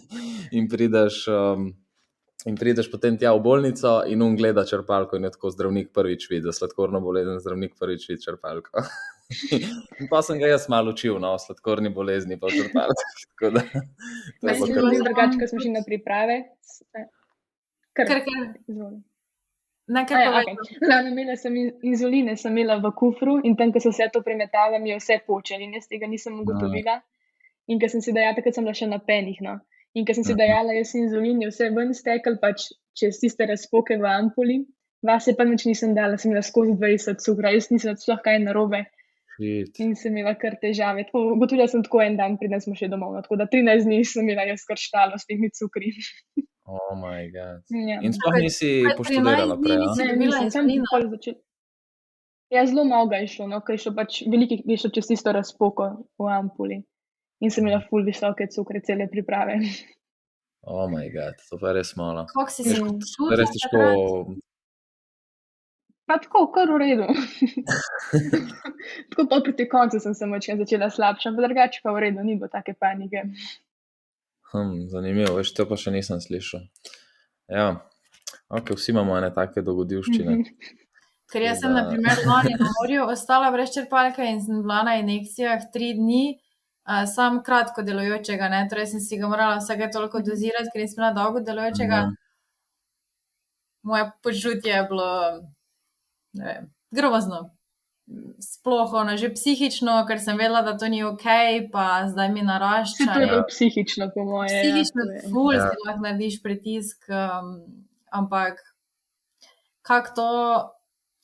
in, prideš, um, in prideš potem tja v bolnico in um gleda črpalko, in je tako zdravnik prvič videl, sladkorno bolezen, zdravnik prvič videl črpalko. In pa sem ga jaz malo učil, no, sladkorni bolezni, pa črpalko. Meni se zdi drugače, ko smo šli na priprave. Kar, kar, kar. Nekaj ja, okay. Lano imela sem inzuline, sem imela v kufru in tam, ko so vse to premetala, mi je vse počelo in jaz tega nisem ugotovila. In ker sem si dejala, takrat sem bila še na penih. No. In ker sem si dejala, jaz inzulin je vse ven stekel, pač čez tiste razpoke v ampuli, Vas je pa nič nisem dala, sem imela skozi 20 cukra, jaz nisem sploh kaj narobe Shit. in sem imela kar težave. Ugotovila sem tako en dan, preden smo še domov, no, tako da 13 dni sem imela jaz kar štalo s temi cukri. Oh my god. Ja. In sploh nisi poštudirala 13 dni prej. Ne, nisem, sem pol začela. Ja, zelo malo ga je šlo, no, ker je šlo pač veliko je šlo čez tisto razpoko v ampuli. In sem imela ful visoke cukre, cele priprave. Oh my god, to pa je res malo. Kako si se počutila? res težko. Pa tako, kar v redu. tako pol proti koncu sem se močno začela slabša, ampak drugače pa v redu, ni bilo take panike. Hm, zanimivo, veš, to pa še nisem slišal. Ja, okay, vsi imamo ene take dogodivščine. Mhm. Ker jaz sem, Da. na primer, lani na morju ostala brez črpalke in sem bila na injekcijah tri dni, uh, sam kratko delujočega, ne? torej sem si ga morala vsake toliko dozirati, ker nisem imela dolgo delujočega. Mhm. Moje počutje je bilo ne vem, grozno. Sploh ono, že psihično, ker sem vedela, da to ni ok, pa zdaj mi narašča. to je in bolj psihično, po moje. ja, Psihično, je. ful, Ja. si lahko narediš pritisk, um, ampak kako to,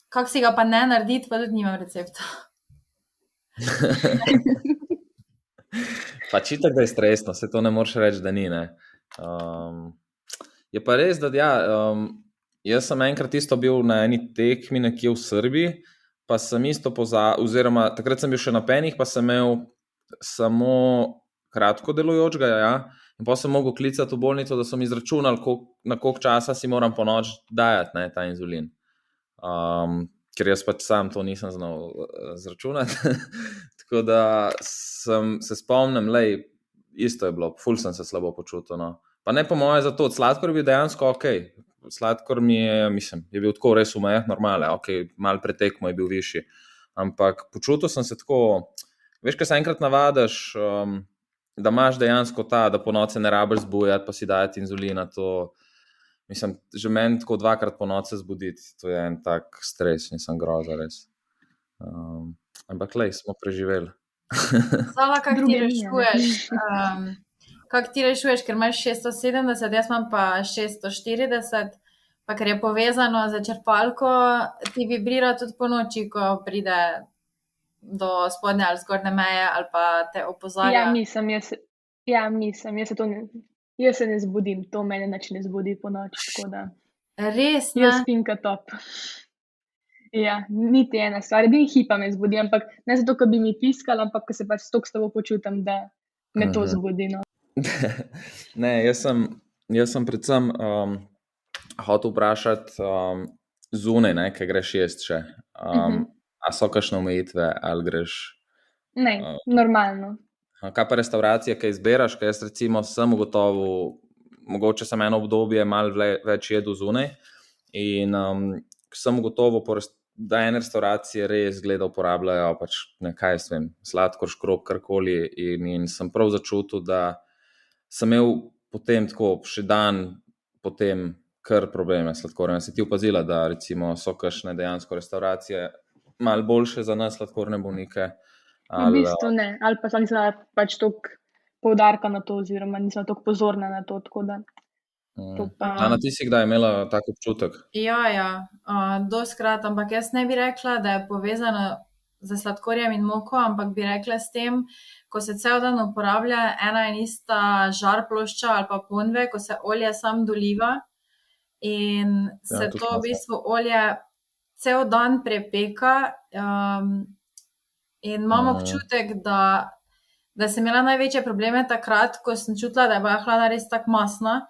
kako si ga pa ne narediti, pa tudi nimam recepta. Pač itak, da je stresno, se to ne moreš reči, da ni. ne. Um, je pa res, da ja, um, jaz sem enkrat isto bil na eni tekmi nekje v Srbiji, pa sem isto pozabil, oziroma takrat sem bil še na penih, pa sem imel samo kratko delujočega, ja, in pa sem mogel klicati v bolnico, da so mi izračunali, koliko- na koliko časa si moram po noč dajati ne, ta inzulin. Um, ker jaz pač sam to nisem znal eh, izračunati. Tako da sem se spomnim, da isto je bilo, ful sem se slabo počutil. No. Pa ne po moje za to, sladkor je bil dejansko ok. Sladkor mi je, mislim, je bil tako res v mejah normale, ok, mal pretekmo je bil višji. Ampak počutil sem se tako, veš, kaj se enkrat navadiš, um, da imaš dejansko ta, da po noči ne rabiš zbujati, pa si dajati inzulina. To, mislim, že meni tako dvakrat po noči zbuditi, to je en tak stres, nisem groza res. Um, ampak le, smo preživeli. Zala, kako ti Druge ni, a ne. rešuješ? Um, kako ti rešuješ, ker imaš 670, jaz imam pa 640, pa ker je povezano za črpalko, ti vibrira tudi po noči, ko pride do spodnje ali zgornje meje, ali pa te opozarja. Ja, nisem, jaz, ja, nisem, jaz se, to ne, jaz se ne zbudim, to mene nič ne zbudi po noči. tako da Res, Jaz ne? spim kot top. Ja, niti ena stvar, edini hipa me zbudi, ampak ne zato, ker bi mi piskala, ampak ker se pač stok s tabo počutim, da me to zbudi. No. Ne, jaz sem, jaz sem predvsem um, hotel vprašati um, zunaj, ne, kaj greš jesti še. Um, uh Mhm. -huh. A so kakšne omejitve, ali greš. Ne, A. normalno. Kaj pa restauracije, kaj izbiraš, kaj jaz recimo sem ugotovil, mogoče sem eno obdobje malo več jedel zunaj. In um, sem ugotovil, po rest- da ene restauracije res gleda uporabljajo pač nekaj, vem, sladkor, škrob, karkoli. In, in sem prav začutil, da sem imel potem tako še dan potem kar probleme s sladkorjem. Si ti opazila, da recimo so kakšne dejansko restauracije malo boljše za nas, sladkorne bolnike? V bistvu ne, ali pa sem nisem pač toliko poudarka na to, oziroma nisem toliko pozorna na to. tako Da, to Mm. pa, Ana, ti si kdaj imela tak občutek? Ja, ja, uh, doskrat, ampak jaz ne bi rekla, da je povezano z sladkorjem in moko, ampak bi rekla s tem, ko se cel dan uporablja ena in ista žar plošča ali pa ponve, ko se olje sam doliva in se to to v bistvu olje cel dan prepeka. Um, in imam Mhm. občutek, da, da sem imela največje probleme takrat, ko sem čutila, da je bila hlana res tako masna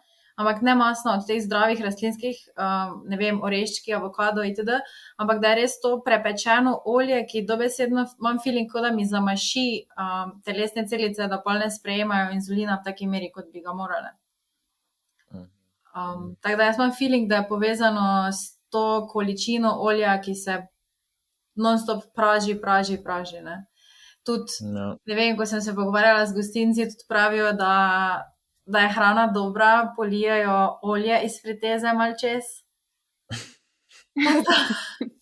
ampak ne masno od teh zdravih rastlinskih, um, ne vem, oreščki, avokado itd., ampak da je res to prepečeno olje, ki dobesedno imam feeling, kot da mi zamaši um, telesne celice, da pa ne sprejemajo inzulina v taki meri, kot bi ga morale. Um, tako da jaz imam feeling, da je povezano s to količino olja, ki se non-stop praži, praži, praži. Ne? Tudi Ja. ne vem, ko sem se pogovarjala z gostinci, tudi pravijo, da, da je hrana dobra, polijajo olje iz friteze mal čez. Da-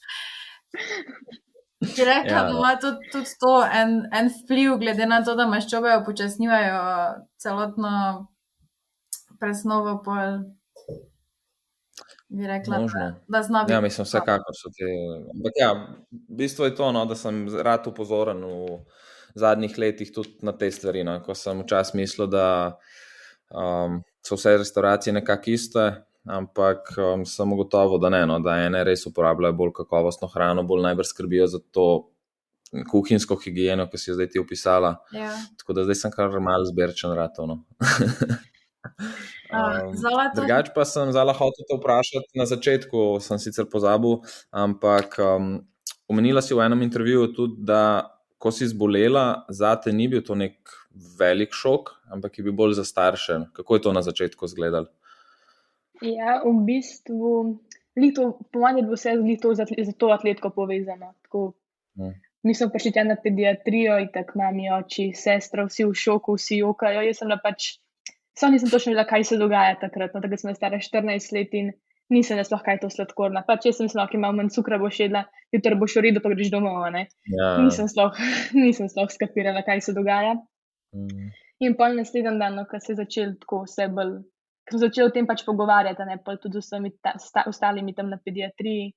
Bi rekla, Ja. da ima tudi, tudi to en, en vpliv, glede na to, da maščobe upočasnjujejo celotno presnovo pol. bi rekla, Možno. da zna biti. Ja, mislim, vsekakor so te. Ampak ja, bistvo je to, no, da sem rad upozoren v zadnjih letih tudi na te stvari. No, ko sem včasih mislil, da um, so vse restauracije nekako iste, ampak um, sem ugotovil, da ne, no, da ene res uporabljajo bolj kakovostno hrano, bolj najbrž skrbijo za to kuhinjsko higieno, ki si jo zdaj ti opisala. Ja. Tako da zdaj sem kar mal zberčen rato. No. Uh, Um, to Drugač pa sem zala hotel te vprašati na začetku, sem sicer pozabil, ampak um, omenila si v enem intervjuju tudi, da ko si zbolela, za te ni bil to nek velik šok, ampak je bil bolj za starše. Kako je to na začetku izgledalo? Ja, v bistvu, lito, po mojem, je bilo vse z, lito, z, atlet, z to atletko povezano. Tako, Mm. Mi smo prišli tja na pediatrijo in tako mami, oči, sestra, vsi v šoku, vsi jokajo. Jaz sem bila pač, samo nisem točno vedela, kaj se dogaja takrat. No, takrat sem stara 14 let in nisem sploh kaj to sladkorna. Pač jaz sem mislila, ok, malo manj cukra boš jedla, jutri boš v redu, pa greš domov. Ja, Nisem sploh, nisem sploh skapirala, kaj se dogaja. Mm, In pol naslednji dan, no, ko se je začel tako vse bolj, ko sem začel o tem pač pogovarjati, ne pa tudi z vsemi ta, sta, ostalimi tam na pediatriji,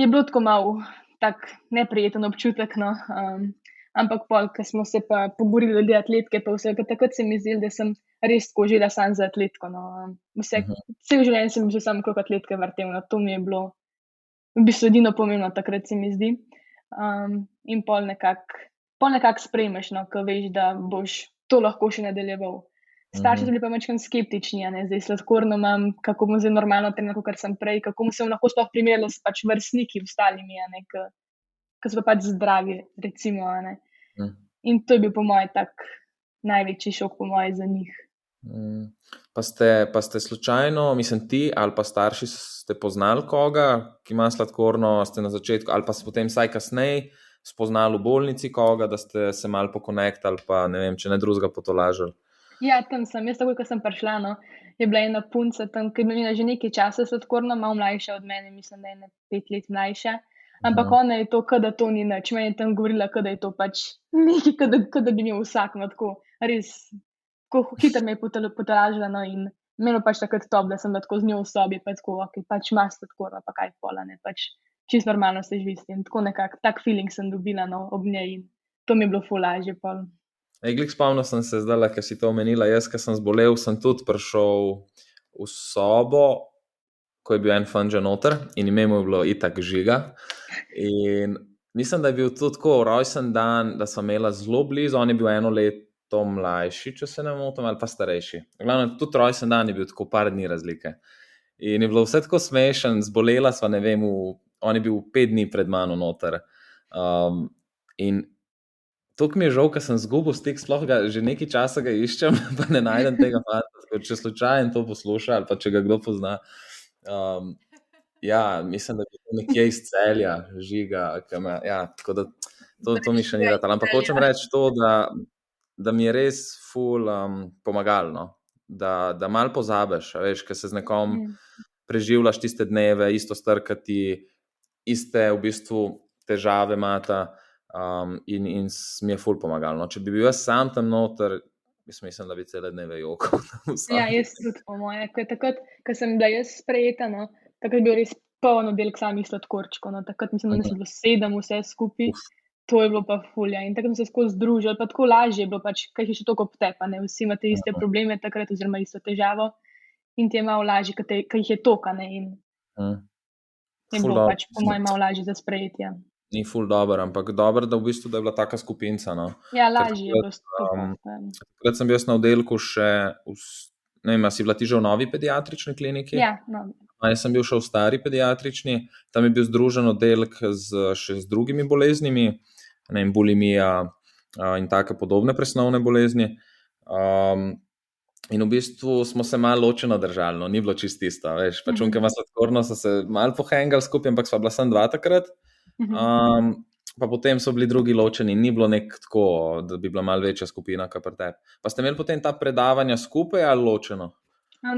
je bilo tako malo tak neprijeten občutek. No. Um, ampak pol, ko smo se pa pogovorili glede atletke, pa vse, ker takrat se mi zdi, da sem res tako želela sam za atletko. No. Vse, Mhm. cel življenje sem že sam kot atletke vrtel, no. to mi je bilo v bistvu edino pomembno takrat, se mi zdi. Um, in pol nekako pol nekak sprejmeš, no, ko veš, da boš to lahko še nadaljeval. Starši so Mhm. bili pa večkrat skeptični, ne zdaj sladkorno imam, kako bom zdaj normalno trenirala, kot sem prej, kako bom se lahko sploh primerjala s pač vrstniki ostalimi, ki so pa pač zdravi, recimo. Mm. In to je bil po mojem tak največji šok, po mojem, za njih. mm. Pa ste, pa ste slučajno, mislim, ti ali pa starši ste poznali koga, ki ima sladkorno, ste na začetku, ali pa ste potem vsaj kasneje spoznali v bolnici koga, da ste se mal pokonektali, pa ne vem, če ne drugega potolažili. Ja, tam sem, jaz takoj, ko sem prišla, no, je bila ena punca tam, ki je imela že nekaj časa sladkorno, malo mlajša od mene, mislim, da je ne pet let mlajša. Ampak Mhm. ona je to, kada to ni nič. Meni je tam govorila, kada je to pač nekaj, kada bi imel vsak, no tako res, ko hitro me je potol- potolažila, no in meni je pač takrat top, da sem bila tako z njo v sobi, pa tako, ok, pač imaš sladkorno, pa kaj pola, ne, pač čisto normalno se živi s tem. Tako nekako, tak feeling sem dobila, no, ob njej in to mi je bilo fulaže. Eglik spomnil sem se zdaj, ker si to omenila. Jaz, ki sem zbolel, sem tudi prišel v sobo, ko je bil en fan že noter in ime mu je bilo itak žiga. In mislim, da je bil tudi tako rojsten dan, da smo imeli zelo blizu, on je bil eno leto mlajši, če se ne motim, ali pa starejši. Glavno, tudi rojsten dan je bil tako par dni razlike. In je bilo vse tako smešen, zbolela sva, ne vem, v, on je bil pet dni pred mano noter. Um, in to mi je žal, ker sem zgubil stik, sploh ga že nekaj časa ga iščem, pa ne najdem tega fanta. Če slučajno to posluša ali pa če ga kdo pozna. Um, ja, mislim, da je to nekje iz celja, žiga. ki Me, ja, tako da to, to mi še ni ratalo. Ampak hočem reči to, da, da mi je res ful um, pomagalno, da, da mal pozabiš, veš, ker se z nekom Mm. preživljaš tiste dneve, isto strkati, iste v bistvu težave imata. Um, in, in mi je ful pomagalno. Če bi bil jaz sam tam noter, jaz mislim, da bi cele dneve jokal. Ja, jaz tudi, po moje. Je takrat, ko sem bila jaz sprejeta, no, takrat je bil res polno delk samih sladkorčkov. No. Takrat mislim, da nas je bilo sedem vse skupaj. Uf. To je bilo pa fulja in takrat smo se skozi združili, pa tako lažje je bilo, pač, kaj še toliko tepa, ne vsi imate iste Aha. probleme takrat, oziroma isto težavo in ti je malo lažje, kaj jih je toka, ne, in Mm. Je bilo dobro. pač po mojem malo lažje za sprejetje. Ni ful dobro, ampak dobro, da v bistvu da je bila taka skupinca. No. Ja, lažje je bilo um, um, Takrat sem bil na oddelku še, v, ne vem, si bila ti že v novi pediatrični kliniki? Ja, no, A jaz sem bil še v stari pediatrični, tam je bil združen oddelek z, še z drugimi boleznimi, ne vem, bulimija in take podobne presnovne bolezni. Um, in v bistvu smo se malo ločeno držali, no, ni bilo čisto isto. Veš, pač Mhm. unke ima sladkorno, so se malo pohengali skupaj, ampak sva bila sem dva takrat. Um, pa potem so bili drugi ločeni, ni bilo nek tako, da bi bila malo večja skupina, kot pri tebi. Pa ste imeli potem ta predavanja skupaj ali ločeno?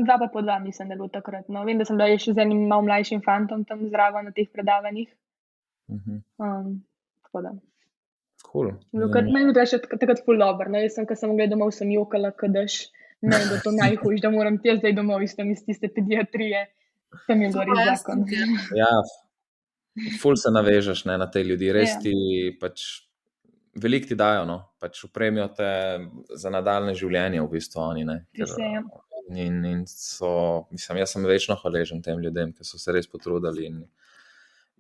Dva pa po dva, mislim, da je bilo takrat. No. Vem, da sem bila še z enim malo mlajšim fantom tam zraven na teh predavanjih. Mhm. Um, tako da. Cool. Meni je bilo takrat ful dobro. No, jaz sem, ko sem gledala sem jokala, kadaš. Je bilo to najhujše, da moram ti zdaj domov iz iz tiste pediatrije. Tam je gori zakon. Ja, ful se navežeš ne, na te ljudi, res Ja. ti pač veliko ti dajo, no, pač upremijo te za nadaljne življenje, v bistvu oni. Ne, ker, ja. in, in so, mislim, jaz sem večno hvaležen tem ljudem, ki so se res potrudili. In,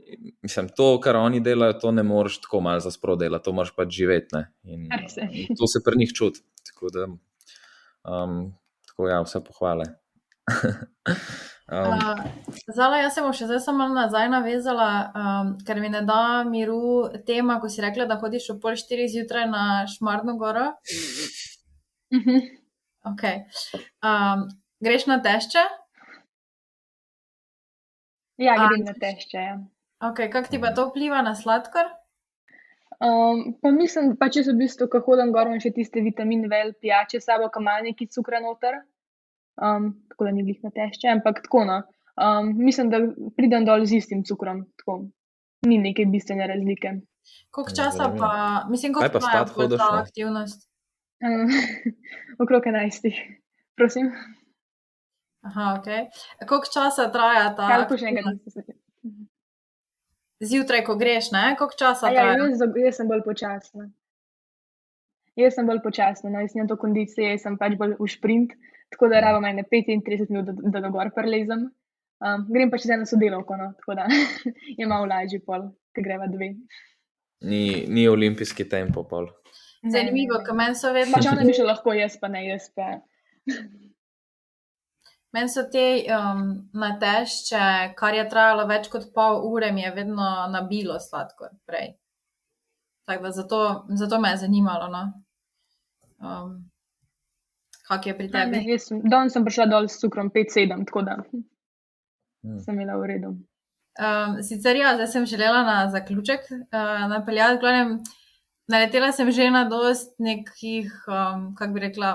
in, mislim, to, kar oni delajo, to ne moreš tako malo za sproti, to moraš pač živeti. ne, In, in to se pri njih čuti. Tako da, um, tako ja, vse pohvale. um, Uh, Zala, jaz se bom še zdaj samo nazaj navezala, um, ker mi ne da miru tema, ko si rekla, da hodiš ob pol štiri zjutraj na Šmarno goro. Mhm. Okay. Um, greš na tešče? Ja, A, grem na tešče. Ja. Okay, kako ti pa to vpliva na sladkor? Um, pa mislim, pa če so v bistvu, ko hodim gor, imam še tiste vitamine, vel, pijače, sabo, kam malo neki cukra noter. Um, tako da ni glih na tešče, ampak tako no. Um, mislim, da pridem dol z istim cukrom. Tako. Ni neke bistvene razlike. Koliko Ja, časa pa, mislim, koliko pa pol hodiš, ta ne? aktivnost? Um, okrog 11. Prosim. Aha, ok. Koliko časa traja ta Kaj lahko še enkrat? aktivnost? Zjutraj, ko greš, ne? Koliko časa A Ja, traja? jaz, jaz sem bolj počasna. Jaz sem bolj počasna, no, jaz nimam to kondicije, jaz sem pač bolj v sprint, tako da rabim ene 35 minut, da, da do gor prelezem. Um, grem pa čez eno sodelovko, no, tako da je malo lažje pol, ker greva dve. ni, ni olimpijski tempo. Pol. Zanimivo, ker meni so vedno. Pač ona bi še lahko, jaz pa ne, jaz pa. Meni so te um, natešče, kar je trajalo več kot pol ure, mi je vedno nabilo sladkor prej. Tako da zato, zato me je zanimalo, no. um, kak je pri Ne, tebi. jaz sem, danes sem prišla dol s cukrom 5-7, tako da Hmm. sem imela v redu. Um, sicer ja, zdaj sem želela na zaključek uh, napeljati, glavnem, naletela sem že na dost nekih, um, kako bi rekla,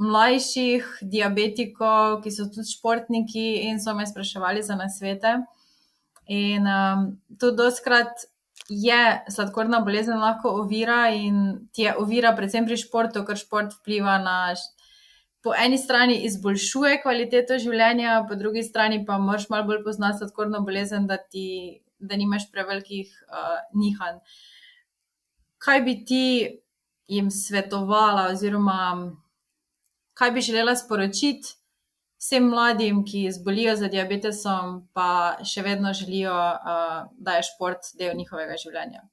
mlajših diabetikov, ki so tudi športniki in so me spraševali za nasvete. In um, tudi doskrat je sladkorna bolezen lahko ovira in ti je ovira predvsem pri športu, ker šport vpliva na po eni strani izboljšuje kvaliteto življenja, po drugi strani pa moraš malo bolj poznati sladkorno bolezen, da, ti, da nimaš prevelikih uh, nihanj. Kaj bi ti jim svetovala, oziroma kaj bi želela sporočiti vsem mladim, ki zbolijo za diabetesom, pa še vedno želijo, uh, da je šport del njihovega življenja?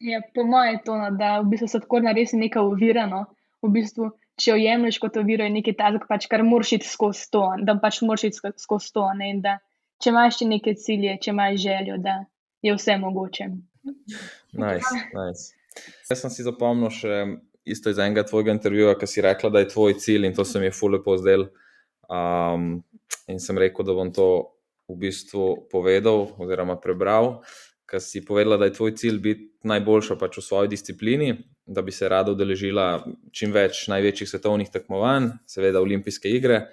Ja, po mojem je to, no, da v bistvu sladkorna res je neka ovira. No. V bistvu, če jo jemliš kot oviro, je nekaj tazga, pač, kar moraš iti skozi to, da pač moraš iti sko- skozi to. Ne, in da če imaš še neke cilje, če imaš željo, da je vse mogoče. Nice, nice. Jaz sem si zapomnil še isto iz enega tvojega intervjuja, ki si rekla, da je tvoj cilj in to se mi je fully pozdel. Um, in sem rekel, da bom to v bistvu povedal oziroma prebral, ker si povedala, da je tvoj cilj biti najboljša pač v svoji disciplini, da bi se rada udeležila čim več največjih svetovnih tekmovanj, seveda olimpijske igre,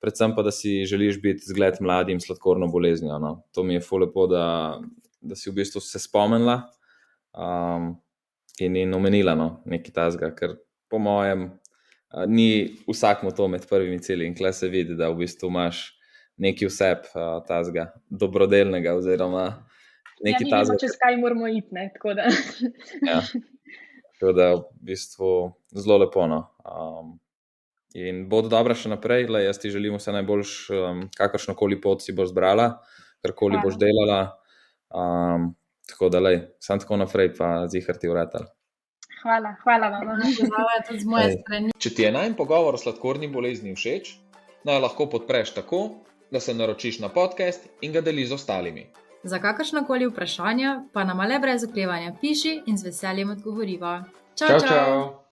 predvsem pa, da si želiš biti zgled mladim sladkorno boleznijo. No. To mi je fully lepo, da, da si v bistvu se spomnila um, in, in omenila no, nekaj tasga, ker po mojem uh, ni vsakmu to med prvimi cilji in kle se vidi, da v bistvu imaš neki vseb uh, tasga dobrodelnega oziroma Ja, neki mi vemo, tasga. čez kaj moramo iti. Ne, tako da. Ja. Tako da v bistvu zelo lepo. No. Um, in bodo dobra še naprej, le jaz ti želim vse najboljš, um, kakršno koli pot si boš zbrala, karkoli boš delala. Um, tako da, lej, sam tako naprej, pa zihar ti vratal. Hvala, hvala vam. Zdravo je tudi z moje Ej. strani. Če ti je najmen pogovor o sladkorni bolezni všeč, naj lahko podpreš tako, da se naročiš na podcast in ga deliš z ostalimi. Za kakršna koli vprašanja pa nam le brez oklevanja piši in z veseljem odgovoriva. Čau, čau! čau.